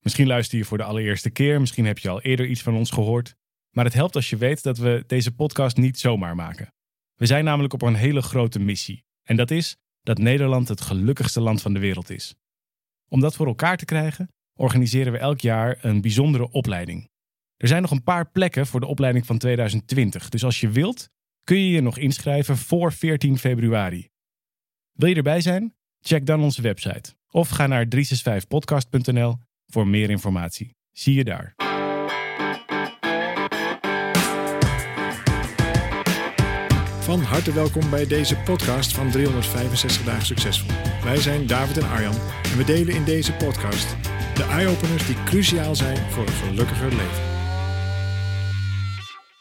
Misschien luister je voor de allereerste keer, misschien heb je al eerder iets van ons gehoord. Maar het helpt als je weet dat we deze podcast niet zomaar maken. We zijn namelijk op een hele grote missie. En dat is dat Nederland het gelukkigste land van de wereld is. Om dat voor elkaar te krijgen, organiseren we elk jaar een bijzondere opleiding. Er zijn nog een paar plekken voor de opleiding van 2020, dus als je wilt, kun je je nog inschrijven voor 14 februari. Wil je erbij zijn? Check dan onze website of ga naar 365podcast.nl voor meer informatie. Zie je daar. Van harte welkom bij deze podcast van 365 Dagen Succesvol. Wij zijn David en Arjan en we delen in deze podcast de eye-openers die cruciaal zijn voor een gelukkiger leven.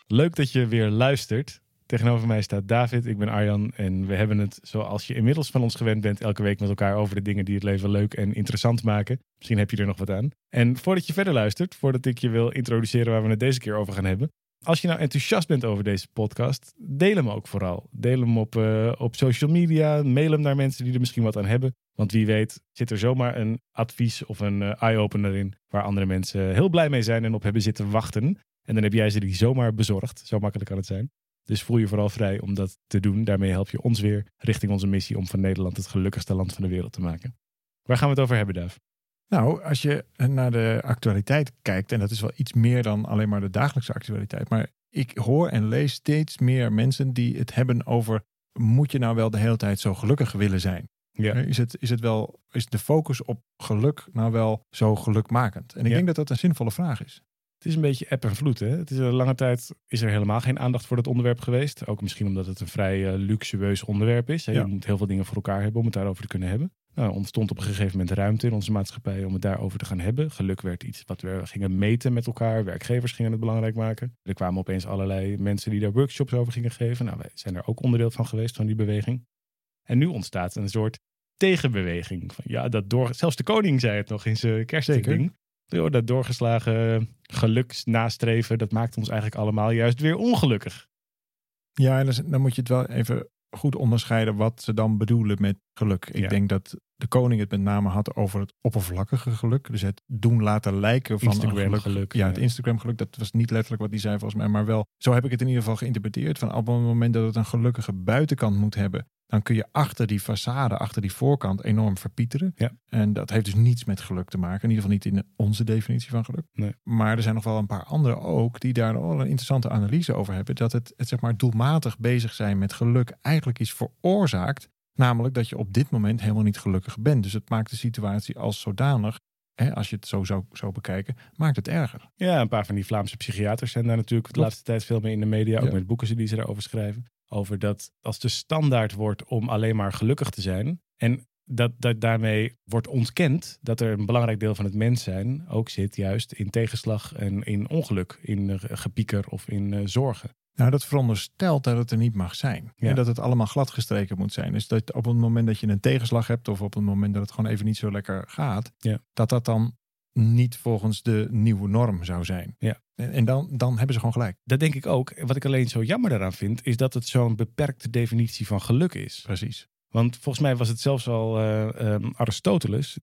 Leuk dat je weer luistert. Tegenover mij staat David, ik ben Arjan en we hebben het, zoals je inmiddels van ons gewend bent, elke week met elkaar over de dingen die het leven leuk en interessant maken. Misschien heb je er nog wat aan. En voordat je verder luistert, voordat ik je wil introduceren waar we het deze keer over gaan hebben, als je nou enthousiast bent over deze podcast, deel hem ook vooral. Deel hem op, uh, op social media, mail hem naar mensen die er misschien wat aan hebben. Want wie weet zit er zomaar een advies of een uh, eye-opener in waar andere mensen heel blij mee zijn en op hebben zitten wachten. En dan heb jij ze die zomaar bezorgd. Zo makkelijk kan het zijn. Dus voel je vooral vrij om dat te doen. Daarmee help je ons weer richting onze missie om van Nederland het gelukkigste land van de wereld te maken. Waar gaan we het over hebben, Duif? Nou, als je naar de actualiteit kijkt, en dat is wel iets meer dan alleen maar de dagelijkse actualiteit, maar ik hoor en lees steeds meer mensen die het hebben over: moet je nou wel de hele tijd zo gelukkig willen zijn? Ja. Is, het, is het wel, is de focus op geluk nou wel zo gelukmakend? En ik denk dat dat een zinvolle vraag is. Het is een beetje app en vloed. Hè? Het is een lange tijd is er helemaal geen aandacht voor dat onderwerp geweest. Ook misschien omdat het een vrij uh, luxueus onderwerp is. Hè? Je moet heel veel dingen voor elkaar hebben om het daarover te kunnen hebben. Nou, ontstond op een gegeven moment ruimte in onze maatschappij om het daarover te gaan hebben. Geluk werd iets wat we gingen meten met elkaar. Werkgevers gingen het belangrijk maken. Er kwamen opeens allerlei mensen die daar workshops over gingen geven. Nou, wij zijn er ook onderdeel van geweest, van die beweging. En nu ontstaat een soort tegenbeweging. Van, ja, dat door, zelfs de koning zei het nog in zijn kerstding. Dat doorgeslagen geluk nastreven, dat maakt ons eigenlijk allemaal juist weer ongelukkig. Ja, en dan moet je het wel even goed onderscheiden wat ze dan bedoelen met geluk. Ik denk dat de koning het met name had over het oppervlakkige geluk. Dus het doen laten lijken van Instagram geluk. geluk. Ja, het Instagram geluk. Dat was niet letterlijk wat hij zei volgens mij. Maar wel, zo heb ik het in ieder geval geïnterpreteerd. Van op het moment dat het een gelukkige buitenkant moet hebben dan kun je achter die façade, achter die voorkant enorm verpieteren. Ja. En dat heeft dus niets met geluk te maken. In ieder geval niet in onze definitie van geluk. Nee. Maar er zijn nog wel een paar anderen ook die daar al een interessante analyse over hebben. Dat het, het zeg maar doelmatig bezig zijn met geluk eigenlijk iets veroorzaakt. Namelijk dat je op dit moment helemaal niet gelukkig bent. Dus het maakt de situatie als zodanig als je het zo zou zo bekijken, maakt het erger. Ja, een paar van die Vlaamse psychiaters zijn daar natuurlijk de laatste tijd veel meer in de media, ook met boeken die ze daarover schrijven over dat als de standaard wordt om alleen maar gelukkig te zijn. En dat, dat daarmee wordt ontkend dat er een belangrijk deel van het mens zijn ook zit juist in tegenslag en in ongeluk, in uh, gepieker of in uh, zorgen. Nou, dat veronderstelt dat het er niet mag zijn. En dat het allemaal gladgestreken moet zijn. Dus dat op het moment dat je een tegenslag hebt of op het moment dat het gewoon even niet zo lekker gaat, ja. dat dat dan niet volgens de nieuwe norm zou zijn. Ja. En dan, dan hebben ze gewoon gelijk. Dat denk ik ook. Wat ik alleen zo jammer daaraan vind, is dat het zo'n beperkte definitie van geluk is. Precies. Want volgens mij was het zelfs al uh, Aristoteles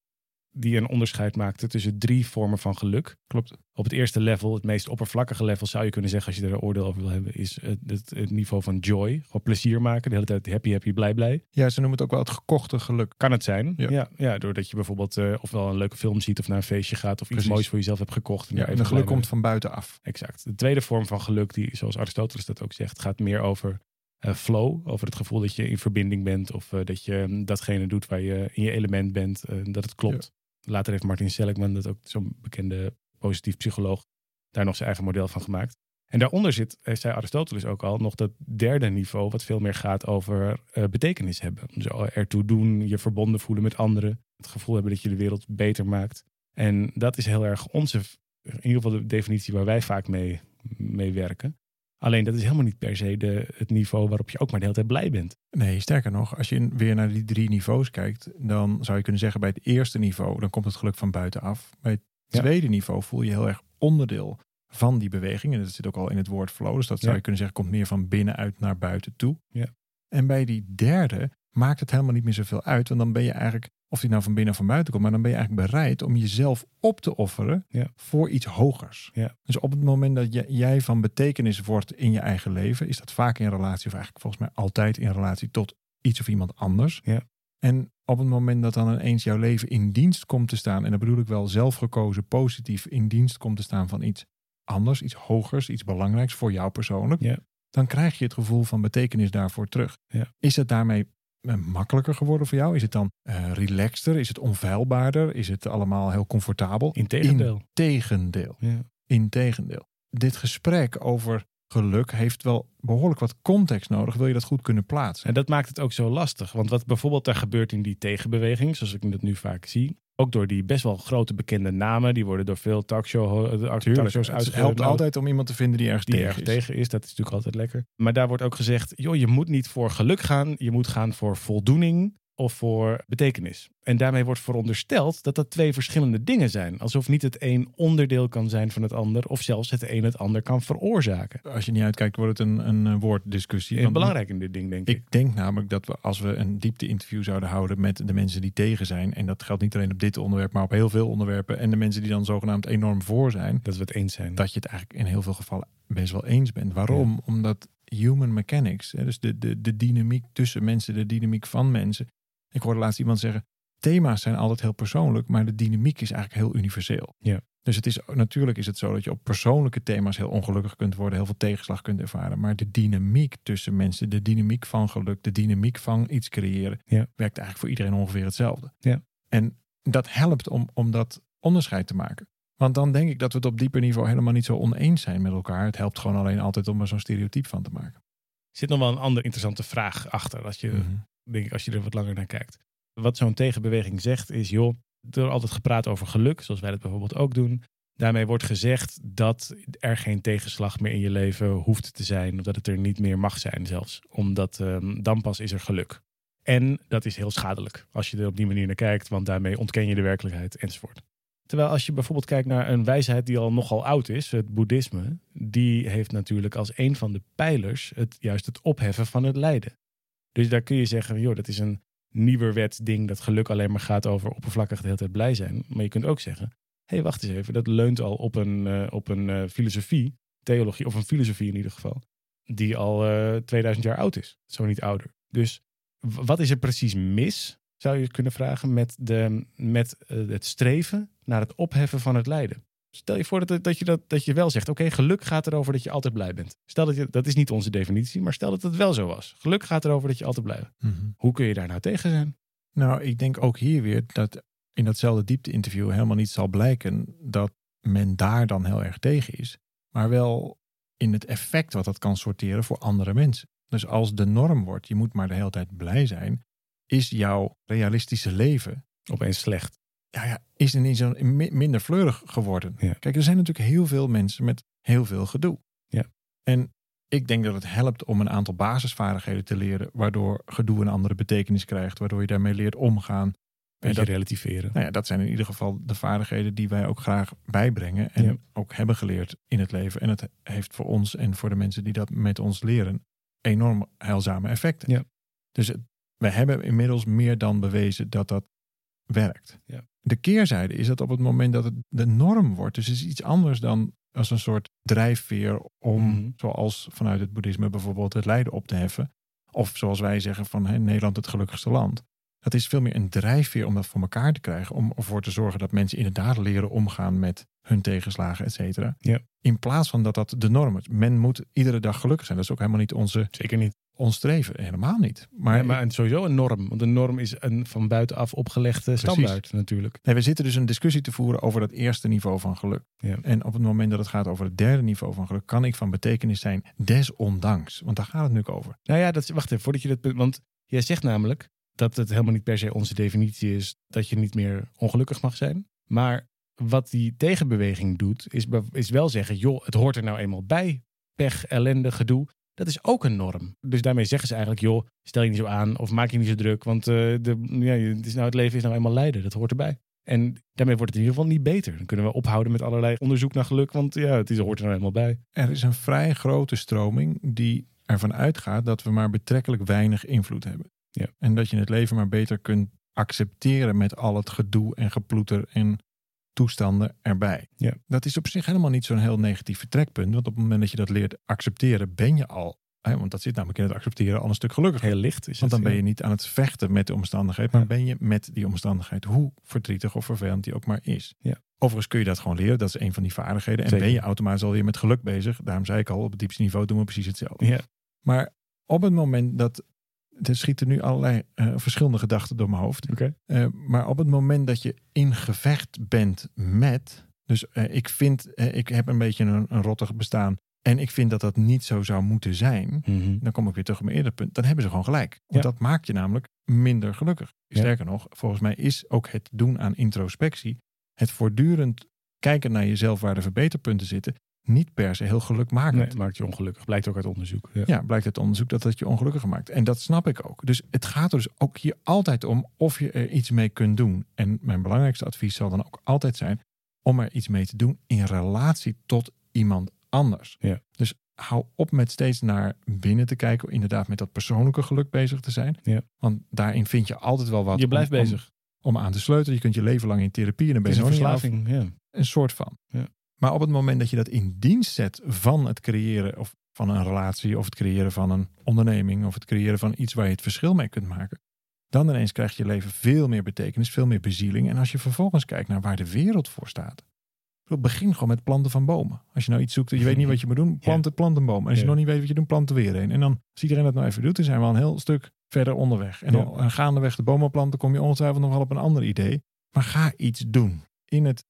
die een onderscheid maakte tussen drie vormen van geluk. Klopt. Op het eerste level, het meest oppervlakkige level, zou je kunnen zeggen, als je er een oordeel over wil hebben, is het, het, niveau van joy. Gewoon plezier maken, de hele tijd happy, happy, blij, blij. Ja, ze noemen het ook wel het gekochte geluk. Kan het zijn. Ja, ja, doordat je bijvoorbeeld uh, ofwel een leuke film ziet of naar een feestje gaat of iets moois voor jezelf hebt gekocht. En ja, en geluk komt van buitenaf. Exact. De tweede vorm van geluk, die zoals Aristoteles dat ook zegt, gaat meer over uh, flow. Over het gevoel dat je in verbinding bent of uh, dat je mm, datgene doet waar je in je element bent, dat het klopt. Later heeft Martin Seligman, dat ook zo'n bekende positief psycholoog, daar nog zijn eigen model van gemaakt. En daaronder zit, zei Aristoteles ook al, nog dat derde niveau, wat veel meer gaat over uh, betekenis hebben. Dus ertoe doen, je verbonden voelen met anderen, het gevoel hebben dat je de wereld beter maakt. En dat is heel erg onze in ieder geval de definitie waar wij vaak mee, mee werken. Alleen dat is helemaal niet per se de, het niveau waarop je ook maar de hele tijd blij bent. Nee, sterker nog, als je weer naar die drie niveaus kijkt, dan zou je kunnen zeggen bij het eerste niveau, dan komt het geluk van buitenaf. Bij het Ja. tweede niveau voel je heel erg onderdeel van die beweging. En dat zit ook al in het woord flow. Dus dat zou Ja. je kunnen zeggen, komt meer van binnenuit naar buiten toe. Ja. En bij die derde maakt het helemaal niet meer zoveel uit. Want dan ben je eigenlijk, of die nou van binnen of van buiten komt, maar dan ben je eigenlijk bereid om jezelf op te offeren Ja. voor iets hogers. Ja. Dus op het moment dat jij van betekenis wordt in je eigen leven, is dat vaak in relatie, of eigenlijk volgens mij altijd in relatie tot iets of iemand anders. Ja. En op het moment dat dan ineens jouw leven in dienst komt te staan, en dat bedoel ik wel zelfgekozen, positief in dienst komt te staan van iets anders, iets hogers, iets belangrijks voor jou persoonlijk, Ja. dan krijg je het gevoel van betekenis daarvoor terug. Ja. Is het daarmee makkelijker geworden voor jou? Is het dan eh, relaxter? Is het onfeilbaarder? Is het allemaal heel comfortabel? Integendeel. Integendeel. Ja. Integendeel. Dit gesprek over geluk heeft wel behoorlijk wat context nodig. Wil je dat goed kunnen plaatsen? En dat maakt het ook zo lastig. Want wat bijvoorbeeld daar gebeurt in die tegenbeweging, zoals ik dat nu vaak zie, ook door die best wel grote bekende namen, die worden door veel talkshow, eh, talkshows het helpt uitgenodigd. altijd om iemand te vinden die ergens die tegen erg is. tegen is. Dat is natuurlijk altijd lekker. Maar daar wordt ook gezegd, joh, je moet niet voor geluk gaan. Je moet gaan voor voldoening of voor betekenis. En daarmee wordt verondersteld dat dat twee verschillende dingen zijn. Alsof niet het een onderdeel kan zijn van het ander. Of zelfs het een het ander kan veroorzaken. Als je niet uitkijkt, wordt het een, een eh, woorddiscussie. Want belangrijk in dit ding, denk ik. Ik denk namelijk dat we als we een diepte-interview zouden houden met de mensen die tegen zijn, en dat geldt niet alleen op dit onderwerp, maar op heel veel onderwerpen, en de mensen die dan zogenaamd enorm voor zijn, Dat we het eens zijn. dat je het eigenlijk in heel veel gevallen best wel eens bent. Waarom? Omdat human mechanics, dus de, de, de dynamiek tussen mensen, de dynamiek van mensen. Ik hoorde laatst iemand zeggen, thema's zijn altijd heel persoonlijk, maar de dynamiek is eigenlijk heel universeel. Ja. Dus het is, natuurlijk is het zo dat je op persoonlijke thema's heel ongelukkig kunt worden, heel veel tegenslag kunt ervaren. Maar de dynamiek tussen mensen, de dynamiek van geluk, de dynamiek van iets creëren, Ja. werkt eigenlijk voor iedereen ongeveer hetzelfde. Ja. En dat helpt om, om dat onderscheid te maken. Want dan denk ik dat we het op dieper niveau helemaal niet zo oneens zijn met elkaar. Het helpt gewoon alleen altijd om er zo'n stereotype van te maken. Er zit nog wel een andere interessante vraag achter. Als je, Mhm. Denk ik, als je er wat langer naar kijkt. Wat zo'n tegenbeweging zegt is, joh, er wordt altijd gepraat over geluk, zoals wij dat bijvoorbeeld ook doen. Daarmee wordt gezegd dat er geen tegenslag meer in je leven hoeft te zijn, of dat het er niet meer mag zijn zelfs. Omdat ehm, dan pas is er geluk. En dat is heel schadelijk als je er op die manier naar kijkt, want daarmee ontken je de werkelijkheid enzovoort. Terwijl als je bijvoorbeeld kijkt naar een wijsheid die al nogal oud is, het boeddhisme, die heeft natuurlijk als een van de pijlers het, juist het opheffen van het lijden. Dus daar kun je zeggen, joh, dat is een nieuwerwets ding dat geluk alleen maar gaat over oppervlakkig de hele tijd blij zijn. Maar je kunt ook zeggen, hé, hey, wacht eens even, dat leunt al op een, eh, op een eh, filosofie, theologie, of een filosofie in ieder geval, die al eh 2000 jaar oud is, zo niet ouder. Dus wat is er precies mis, zou je kunnen vragen, met, de, met eh, het streven naar het opheffen van het lijden? Stel je voor dat, dat, je, dat, dat je wel zegt, oké, geluk gaat erover dat je altijd blij bent. Stel dat je, dat is niet onze definitie, maar stel dat het wel zo was. Geluk gaat erover dat je altijd blij bent. Hoe kun je daar nou tegen zijn? Nou, ik denk ook hier weer dat in datzelfde diepte-interview helemaal niet zal blijken dat men daar dan heel erg tegen is. Maar wel in het effect wat dat kan sorteren voor andere mensen. Dus als de norm wordt, je moet maar de hele tijd blij zijn, is jouw realistische leven Opeens slecht. Ja, ja, is ineens zo mi- minder fleurig geworden. Ja. Kijk, er zijn natuurlijk heel veel mensen met heel veel gedoe. Ja. En ik denk dat het helpt om een aantal basisvaardigheden te leren, waardoor gedoe een andere betekenis krijgt, waardoor je daarmee leert omgaan. En dat, relativeren. nou ja, dat zijn in ieder geval de vaardigheden die wij ook graag bijbrengen en Ja. ook hebben geleerd in het leven. En het heeft voor ons en voor de mensen die dat met ons leren enorm heilzame effecten. Ja. Dus we hebben inmiddels meer dan bewezen dat dat werkt. Ja. De keerzijde is dat op het moment dat het de norm wordt, dus het is iets anders dan als een soort drijfveer om, Mhm. zoals vanuit het boeddhisme bijvoorbeeld, het lijden op te heffen. Of zoals wij zeggen van hè, Nederland het gelukkigste land. Dat is veel meer een drijfveer om dat voor elkaar te krijgen. Om ervoor te zorgen dat mensen inderdaad leren omgaan met hun tegenslagen, et cetera. Ja. In plaats van dat dat de norm is. Men moet iedere dag gelukkig zijn. Dat is ook helemaal niet onze, Zeker niet. Ons streven. Helemaal niet. Maar, Maar, sowieso een norm. Want een norm is een van buitenaf opgelegde standaard natuurlijk. nee, we zitten dus een discussie te voeren over dat eerste niveau van geluk. Ja. En op het moment dat het gaat over het derde niveau van geluk, kan ik van betekenis zijn, desondanks. Want daar gaat het nu over. Nou ja, dat, wacht even, voordat je dat... punt- Want jij zegt namelijk dat het helemaal niet per se onze definitie is dat je niet meer ongelukkig mag zijn. Maar wat die tegenbeweging doet, is, is wel zeggen: joh, het hoort er nou eenmaal bij. Pech, ellende, gedoe. Dat is ook een norm. Dus daarmee zeggen ze eigenlijk: joh, stel je niet zo aan of maak je niet zo druk. Want uh, de, ja, het, is nou, het leven is nou eenmaal lijden. Dat hoort erbij. En daarmee wordt het in ieder geval niet beter. Dan kunnen we ophouden met allerlei onderzoek naar geluk, want ja, het is, hoort er nou eenmaal bij. Er is een vrij grote stroming die ervan uitgaat dat we maar betrekkelijk weinig invloed hebben. Ja. En dat je het leven maar beter kunt accepteren met al het gedoe en geploeter en toestanden erbij. Ja. Dat is op zich helemaal niet zo'n heel negatief vertrekpunt. Want op het moment dat je dat leert accepteren, ben je al, hè, want dat zit namelijk in het accepteren, al een stuk gelukkiger. Heel licht is Want dan ben je niet aan het vechten met de omstandigheid, maar ben je met die omstandigheid, hoe verdrietig of vervelend die ook maar is. Ja. Overigens kun je dat gewoon leren, dat is een van die vaardigheden. En Zeker. ben je automatisch alweer met geluk bezig. Daarom zei ik al, op het diepste niveau doen we precies hetzelfde. Ja. Maar op het moment dat. Er schieten nu allerlei eh, verschillende gedachten door mijn hoofd. Eh, maar op het moment dat je in gevecht bent met. Dus eh, ik vind, ik heb een beetje een, een rottig bestaan. En ik vind dat dat niet zo zou moeten zijn. Mhm. Dan kom ik weer terug op mijn eerder punt. Dan hebben ze gewoon gelijk. Want Ja. dat maakt je namelijk minder gelukkig. Ja. Sterker nog, volgens mij is ook het doen aan introspectie. Het voortdurend kijken naar jezelf waar de verbeterpunten zitten. Niet per se heel gelukmakend. Nee, maakt je ongelukkig. Blijkt ook uit onderzoek. Ja. Ja, blijkt uit onderzoek dat dat je ongelukkiger maakt. En dat snap ik ook. Dus het gaat er dus ook hier altijd om of je er iets mee kunt doen. En mijn belangrijkste advies zal dan ook altijd zijn om er iets mee te doen in relatie tot iemand anders. Ja. Dus hou op met steeds naar binnen te kijken, inderdaad met dat persoonlijke geluk bezig te zijn. Ja. Want daarin vind je altijd wel wat Je blijft om- bezig. Om, aan te sleutelen. Je kunt je leven lang in therapie en dan ben Het je is een af. verslaving. Ja. Een soort van. Ja. Maar op het moment dat je dat in dienst zet van het creëren of van een relatie of het creëren van een onderneming of het creëren van iets waar je het verschil mee kunt maken, dan ineens krijgt je leven veel meer betekenis, veel meer bezieling. En als je vervolgens kijkt naar waar de wereld voor staat. Begin gewoon met planten van bomen. Als je nou iets zoekt en je weet niet wat je moet doen, plant het plant een boom. En als je Ja. nog niet weet wat je doet, plant er weer een. En dan, als iedereen dat nou even doet, dan zijn we al een heel stuk verder onderweg. En dan en gaandeweg de bomen planten, kom je ongetwijfeld nog wel op een ander idee. Maar ga iets doen. In het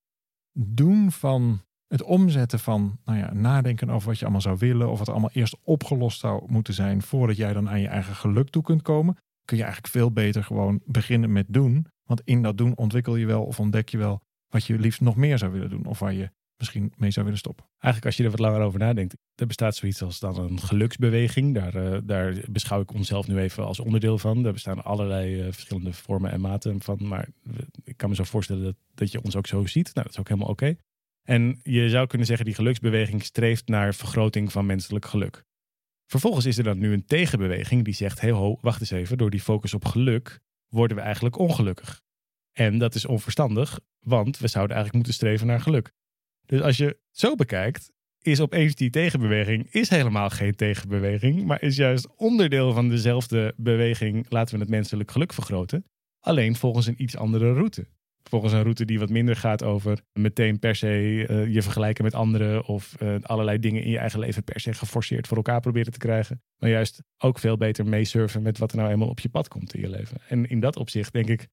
doen van het omzetten van nou ja, nadenken over wat je allemaal zou willen, of wat allemaal eerst opgelost zou moeten zijn voordat jij dan aan je eigen geluk toe kunt komen, kun je eigenlijk veel beter gewoon beginnen met doen. Want in dat doen ontwikkel je wel of ontdek je wel wat je liefst nog meer zou willen doen, of waar je misschien mee zou willen stoppen. Eigenlijk als je er wat langer over nadenkt, er bestaat zoiets als dan een geluksbeweging. Daar, eh, daar beschouw ik onszelf nu even als onderdeel van. Daar bestaan allerlei eh, verschillende vormen en maten van. Maar ik kan me zo voorstellen dat, dat je ons ook zo ziet. Nou, dat is ook helemaal oké. En je zou kunnen zeggen, die geluksbeweging streeft naar vergroting van menselijk geluk. Vervolgens is er dan nu een tegenbeweging die zegt, hey ho, wacht eens even, door die focus op geluk worden we eigenlijk ongelukkig. En dat is onverstandig, want we zouden eigenlijk moeten streven naar geluk. Dus als je het zo bekijkt, is opeens die tegenbeweging is helemaal geen tegenbeweging, maar is juist onderdeel van dezelfde beweging, laten we het menselijk geluk vergroten, alleen volgens een iets andere route. Volgens een route die wat minder gaat over meteen per se eh, je vergelijken met anderen of eh, allerlei dingen in je eigen leven per se geforceerd voor elkaar proberen te krijgen. Maar juist ook veel beter meesurfen met wat er nou eenmaal op je pad komt in je leven. En in dat opzicht denk ik, hé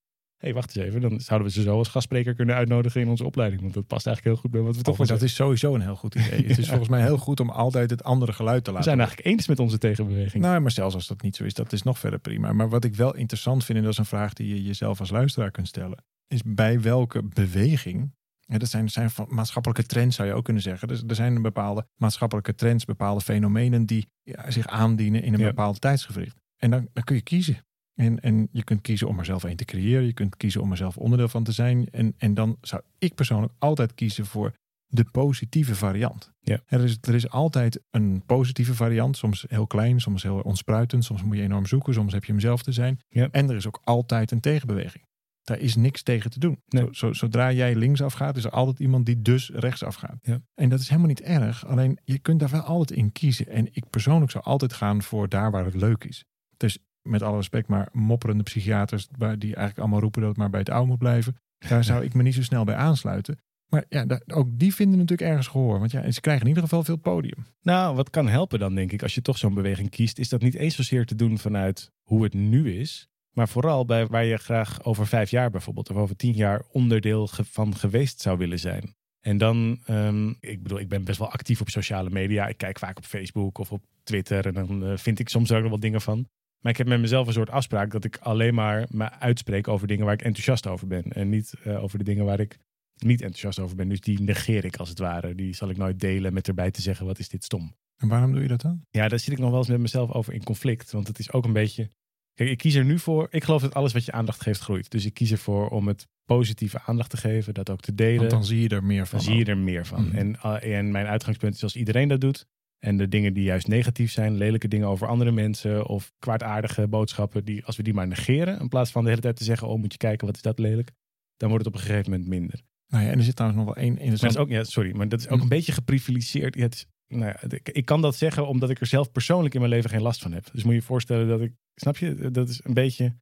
hey, wacht eens even, dan zouden we ze zo als gastspreker kunnen uitnodigen in onze opleiding. Want dat past eigenlijk heel goed bij wat we toch Toch, dat is sowieso een heel goed idee. Het is volgens mij heel goed om altijd het andere geluid te We laten zijn eigenlijk eens met onze tegenbeweging. Nou, maar zelfs als dat niet zo is, dat is nog verder prima. Maar wat ik wel interessant vind, en dat is een vraag die je jezelf als luisteraar kunt stellen, is bij welke beweging, ja, dat zijn, zijn maatschappelijke trends zou je ook kunnen zeggen. Dus er zijn bepaalde maatschappelijke trends, bepaalde fenomenen die ja, zich aandienen in een Ja. bepaald tijdsgevricht. En dan, dan kun je kiezen. En, en je kunt kiezen om er zelf een te creëren. Je kunt kiezen om er zelf onderdeel van te zijn. En, en dan zou ik persoonlijk altijd kiezen voor de positieve variant. Ja. Er, is, er is altijd een positieve variant. Soms heel klein, soms heel ontspruitend. Soms moet je enorm zoeken. Soms heb je hem zelf te zijn. Ja. En er is ook altijd een tegenbeweging. Daar is niks tegen te doen. Nee. Zo, zo- zodra jij linksaf gaat, is er altijd iemand die dus rechtsaf gaat. Ja. En dat is helemaal niet erg. Alleen je kunt daar wel altijd in kiezen. En ik persoonlijk zou altijd gaan voor daar waar het leuk is. Dus met alle respect, maar mopperende psychiaters, waar die eigenlijk allemaal roepen dat het maar bij het oude moet blijven. Daar zou ik me niet zo snel bij aansluiten. Maar ja, ook die vinden natuurlijk ergens gehoor. Want ja, ze krijgen in ieder geval veel podium. Nou, wat kan helpen dan, denk ik, als je toch zo'n beweging kiest, is dat niet eens zozeer te doen vanuit hoe het nu is, maar vooral bij waar je graag over vijf jaar bijvoorbeeld, of over tien jaar onderdeel van geweest zou willen zijn. En dan, ehm, ik bedoel, ik ben best wel actief op sociale media. Ik kijk vaak op Facebook of op Twitter en dan eh, vind ik soms ook nog wel dingen van. Maar ik heb met mezelf een soort afspraak dat ik alleen maar me uitspreek over dingen waar ik enthousiast over ben. En niet eh, over de dingen waar ik niet enthousiast over ben. Dus die negeer ik als het ware. Die zal ik nooit delen met erbij te zeggen, wat is dit stom. En waarom doe je dat dan? Ja, daar zit ik nog wel eens met mezelf over in conflict. Want het is ook een beetje... Kijk, ik kies er nu voor... Ik geloof dat alles wat je aandacht geeft groeit. Dus ik kies ervoor om het positieve aandacht te geven. Dat ook te delen. Want dan zie je er meer van. Dan zie je er meer van. Mhm. En, uh, en mijn uitgangspunt is als iedereen dat doet. En de dingen die juist negatief zijn, lelijke dingen over andere mensen of kwaadaardige boodschappen, die, als we die maar negeren, in plaats van de hele tijd te zeggen, oh moet je kijken, wat is dat lelijk, dan wordt het op een gegeven moment minder. Nou ja, en er zit trouwens nog wel één Maar dat interessant... is ook, ja, sorry, maar dat is ook Mhm. een beetje geprivilegeerd. Ja, het is, nou ja, ik, ik kan dat zeggen omdat ik er zelf persoonlijk in mijn leven geen last van heb. Dus moet je je voorstellen dat ik, snap je, dat is een beetje...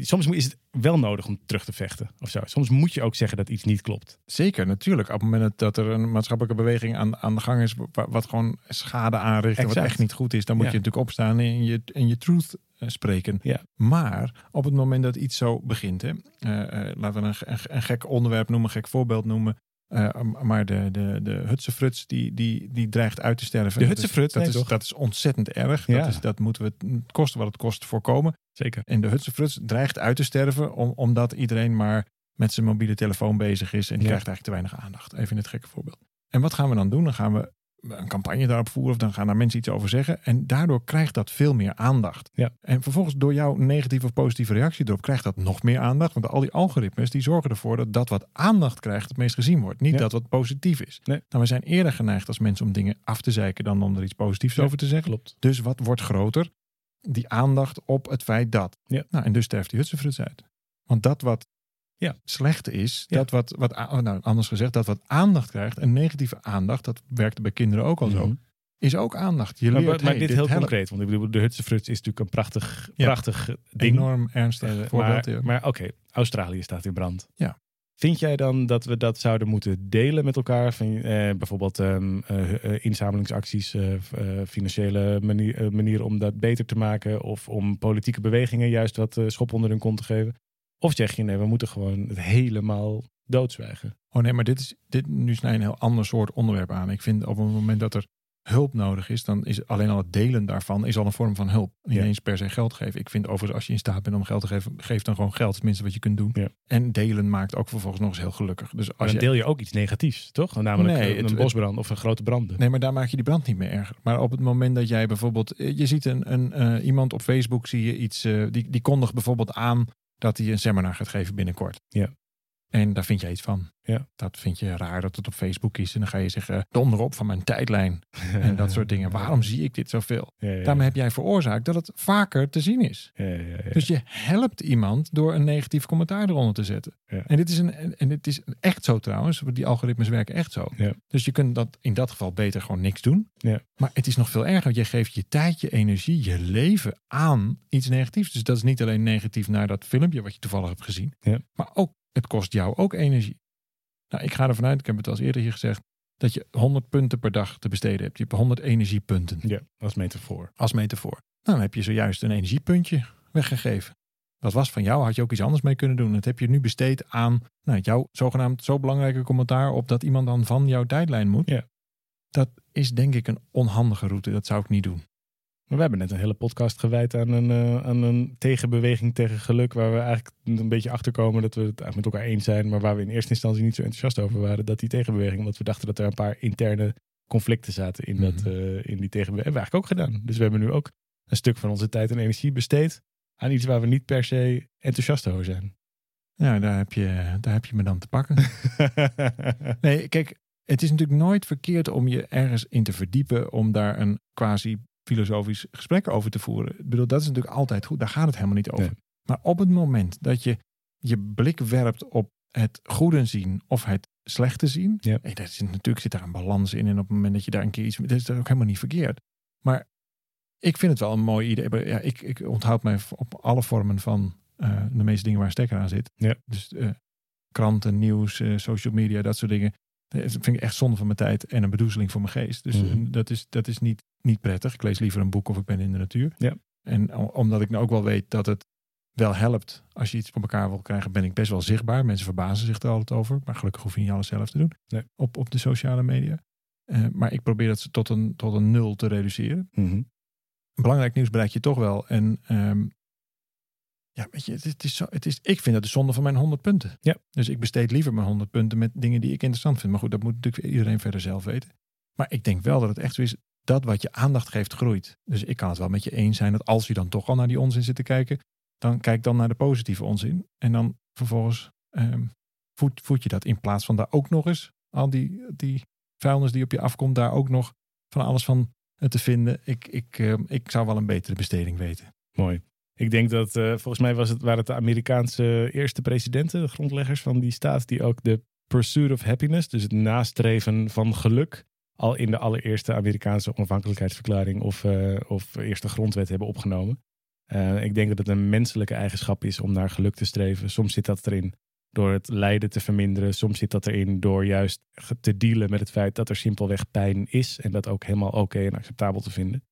Soms is het wel nodig om terug te vechten of zo. Soms moet je ook zeggen dat iets niet klopt. Zeker, natuurlijk. Op het moment dat er een maatschappelijke beweging aan, aan de gang is, wa- wat gewoon schade aanricht en wat echt niet goed is, dan moet Ja. je natuurlijk opstaan en in je, in je truth eh, spreken. Ja. Maar op het moment dat iets zo begint, hè, eh, eh, laten we een, een, een gek onderwerp noemen, een gek voorbeeld noemen. Eh, maar de, de, de Hutsefruts die, die, die dreigt uit te sterven. De Hutsefruts, dat, nee, is, dat is ontzettend erg. Ja. Dat, is, dat moeten we het kosten wat het kost voorkomen. Zeker. En de Hutsefruts dreigt uit te sterven om, omdat iedereen maar met zijn mobiele telefoon bezig is. En die Ja. krijgt eigenlijk te weinig aandacht. Even in het gekke voorbeeld. En wat gaan we dan doen? Dan gaan we een campagne daarop voeren. Of dan gaan daar mensen iets over zeggen. En daardoor krijgt dat veel meer aandacht. Ja. En vervolgens door jouw negatieve of positieve reactie erop krijgt dat nog meer aandacht. Want al die algoritmes die zorgen ervoor dat dat wat aandacht krijgt het meest gezien wordt. Niet Ja. dat wat positief is. Nee. Nou, we zijn eerder geneigd als mensen om dingen af te zeiken dan om er iets positiefs Ja, over te zeggen. Klopt. Dus wat wordt groter? Die aandacht op het feit dat. Ja. Nou, en dus sterft die Hutsefruts uit. Want dat wat Ja. slecht is, Ja. dat wat, wat oh, nou, anders gezegd, dat wat aandacht krijgt, en negatieve aandacht, dat werkte bij kinderen ook al zo, Mhm. is ook aandacht. Je Maar, leert, maar hey, dit heel helpt. concreet, want ik bedoel, de Hutse Fruits is natuurlijk een prachtig, Ja. prachtig ding. Enorm ernstig voorbeeld. maar maar oké, Australië staat in brand. Ja. Vind jij dan dat we dat zouden moeten delen met elkaar? Van, eh, bijvoorbeeld eh, inzamelingsacties, eh, financiële manier, manieren om dat beter te maken. Of om politieke bewegingen juist wat schop onder hun kont te geven. Of zeg je nee, we moeten gewoon het helemaal doodzwijgen. Oh nee, maar dit is, dit, nu snij een heel ander soort onderwerp aan. Ik vind op het moment dat er hulp nodig is, dan is alleen al het delen daarvan is al een vorm van hulp. Niet Ja. eens per se geld geven. Ik vind overigens als je in staat bent om geld te geven, geef dan gewoon geld. Het minste wat je kunt doen. Ja. En delen maakt ook vervolgens nog eens heel gelukkig. Dus als dan je deel je ook iets negatiefs, toch? Namelijk Nee, een het- bosbrand of een grote branden. Nee, maar daar maak je die brand niet meer erger. Maar op het moment dat jij bijvoorbeeld... Je ziet een, een, eh, iemand op Facebook, zie je iets... eh, die, die kondigt bijvoorbeeld aan dat hij een seminar gaat geven binnenkort. Ja. En daar vind jij iets van. Ja. Dat vind je raar dat het op Facebook is. En dan ga je zeggen, donder op van mijn tijdlijn. En dat soort dingen. Waarom zie ik dit zoveel? Ja, ja, Daarmee heb jij veroorzaakt dat het vaker te zien is. ja, ja, ja, ja. Dus je helpt iemand door een negatief commentaar eronder te zetten. Ja. En dit is, een, en dit is echt zo trouwens. Die algoritmes werken echt zo. Ja. Dus je kunt dat in dat geval beter gewoon niks doen. Ja. Maar het is nog veel erger. want Je geeft je tijd, je energie, je leven aan iets negatiefs. Dus dat is niet alleen negatief naar dat filmpje wat je toevallig hebt gezien. Ja. Maar ook, het kost jou ook energie. Nou, ik ga ervan uit, ik heb het al eerder hier gezegd, dat je 100 punten per dag te besteden hebt. Je hebt 100 energiepunten ja, als metafoor. als metafoor. Nou, dan heb je zojuist een energiepuntje weggegeven. Dat was van jou, had je ook iets anders mee kunnen doen. Dat heb je nu besteed aan nou, jouw zogenaamd zo belangrijke commentaar op dat iemand dan van jouw tijdlijn moet. Ja. Dat is denk ik een onhandige route. Dat zou ik niet doen. Maar we hebben net een hele podcast gewijd aan een, eh, aan een tegenbeweging tegen geluk. Waar we eigenlijk een beetje achter komen dat we het eigenlijk met elkaar eens zijn. Maar waar we in eerste instantie niet zo enthousiast over waren. Dat die tegenbeweging, omdat we dachten dat er een paar interne conflicten zaten in, dat, Mhm. eh, in die tegenbeweging. Hebben we eigenlijk ook gedaan. Dus we hebben nu ook een stuk van onze tijd en energie besteed aan iets waar we niet per se enthousiast over zijn. Nou, daar heb je, daar heb je me dan te pakken. nee, kijk, het is natuurlijk nooit verkeerd om je ergens in te verdiepen. Om daar een quasi filosofisch gesprek over te voeren. Ik bedoel, dat is natuurlijk altijd goed. Daar gaat het helemaal niet over. Nee. Maar op het moment dat je je blik werpt op het goede zien of het slechte zien. Ja. Hey, dat is, natuurlijk zit daar een balans in. En op het moment dat je daar een keer iets... Dat is ook helemaal niet verkeerd. Maar ik vind het wel een mooi idee. Ja, ik, ik onthoud mij op alle vormen van eh, de meeste dingen waar een stekker aan zit. Ja. Dus eh, kranten, nieuws, eh, social media, dat soort dingen. Dat vind ik echt zonde van mijn tijd en een bedoezeling voor mijn geest. Dus Mhm. dat is, dat is niet, niet prettig. Ik lees liever een boek of ik ben in de natuur. Ja. En omdat ik nou ook wel weet dat het wel helpt als je iets voor elkaar wil krijgen, ben ik best wel zichtbaar. Mensen verbazen zich er altijd over. Maar gelukkig hoef je niet alles zelf te doen Nee. op, op de sociale media. Eh, maar ik probeer dat tot een, tot een nul te reduceren. Mhm. Belangrijk nieuws bereik je toch wel. En ehm, Ja, weet je, het is, zo, het is, ik vind het de zonde van mijn 100 punten. Ja. Dus ik besteed liever mijn 100 punten met dingen die ik interessant vind. Maar goed, dat moet natuurlijk iedereen verder zelf weten. Maar ik denk wel dat het echt zo is, dat wat je aandacht geeft groeit. Dus ik kan het wel met je eens zijn dat als je dan toch al naar die onzin zit te kijken, dan kijk dan naar de positieve onzin. En dan vervolgens ehm, voed, voed je dat in plaats van daar ook nog eens al die, die vuilnis die op je afkomt, daar ook nog van alles van te vinden. Ik, ik, ehm, ik zou wel een betere besteding weten. Mooi. Ik denk dat eh, volgens mij was het, waren het de Amerikaanse eerste presidenten, de grondleggers van die staat, die ook de pursuit of happiness, dus het nastreven van geluk, al in de allereerste Amerikaanse onafhankelijkheidsverklaring of, uh, of eerste grondwet hebben opgenomen. Uh, ik denk dat het een menselijke eigenschap is om naar geluk te streven. Soms zit dat erin door het lijden te verminderen. Soms zit dat erin door juist te dealen met het feit dat er simpelweg pijn is. En dat ook helemaal oké en acceptabel te vinden.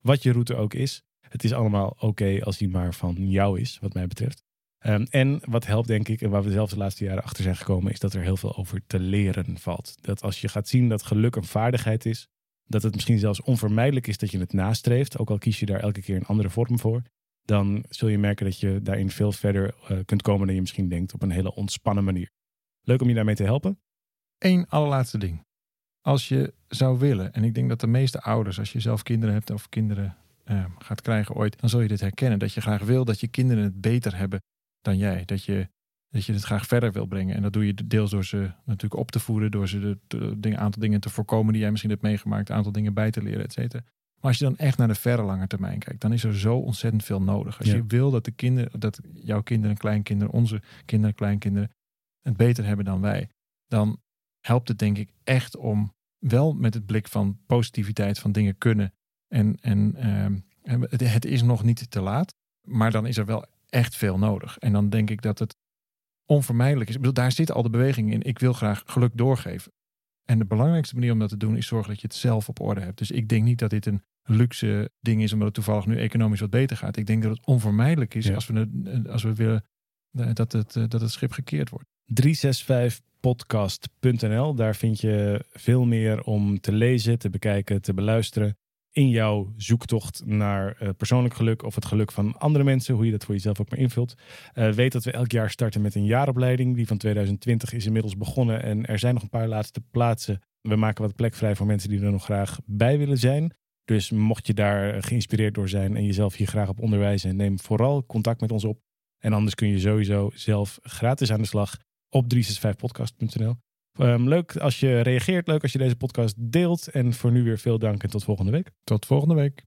Wat je route ook is. Het is allemaal oké als die maar van jou is, wat mij betreft. Um, en wat helpt, denk ik, en waar we zelfs de laatste jaren achter zijn gekomen, is dat er heel veel over te leren valt. Dat als je gaat zien dat geluk een vaardigheid is, dat het misschien zelfs onvermijdelijk is dat je het nastreeft, ook al kies je daar elke keer een andere vorm voor, dan zul je merken dat je daarin veel verder uh, kunt komen dan je misschien denkt op een hele ontspannen manier. Leuk om je daarmee te helpen. Eén allerlaatste ding. Als je zou willen, en ik denk dat de meeste ouders, als je zelf kinderen hebt of kinderen uh, gaat krijgen ooit, dan zul je dit herkennen. Dat je graag wil dat je kinderen het beter hebben dan jij. Dat je, dat je het graag verder wil brengen. En dat doe je deels door ze natuurlijk op te voeden, door ze de, de, de aantal dingen te voorkomen die jij misschien hebt meegemaakt, een aantal dingen bij te leren, et cetera. Maar als je dan echt naar de verre lange termijn kijkt, dan is er zo ontzettend veel nodig. Als Ja. je wil dat de kinderen, dat jouw kinderen, kleinkinderen, onze kinderen, kleinkinderen het beter hebben dan wij, dan helpt het denk ik echt om wel met het blik van positiviteit van dingen kunnen. En, en ehm, het, het is nog niet te laat, maar dan is er wel echt veel nodig. En dan denk ik dat het onvermijdelijk is. Ik bedoel, daar zit al de beweging in. Ik wil graag geluk doorgeven. En de belangrijkste manier om dat te doen is zorgen dat je het zelf op orde hebt. Dus ik denk niet dat dit een luxe ding is omdat het toevallig nu economisch wat beter gaat. Ik denk dat het onvermijdelijk is Ja. als, we, als we willen eh, dat het, eh, dat het schip gekeerd wordt. 365podcast.nl. Daar vind je veel meer om te lezen, te bekijken, te beluisteren. In jouw zoektocht naar eh, persoonlijk geluk of het geluk van andere mensen, hoe je dat voor jezelf ook maar invult. Eh, weet dat we elk jaar starten met een jaaropleiding. Die van 2020 is inmiddels begonnen en er zijn nog een paar laatste plaatsen. We maken wat plek vrij voor mensen die er nog graag bij willen zijn. Dus mocht je daar geïnspireerd door zijn en jezelf hier graag op onderwijzen, neem vooral contact met ons op. En anders kun je sowieso zelf gratis aan de slag op 365podcast.nl. Ehm, leuk als je reageert, leuk als je deze podcast deelt. En voor nu weer veel dank en tot volgende week. Tot volgende week.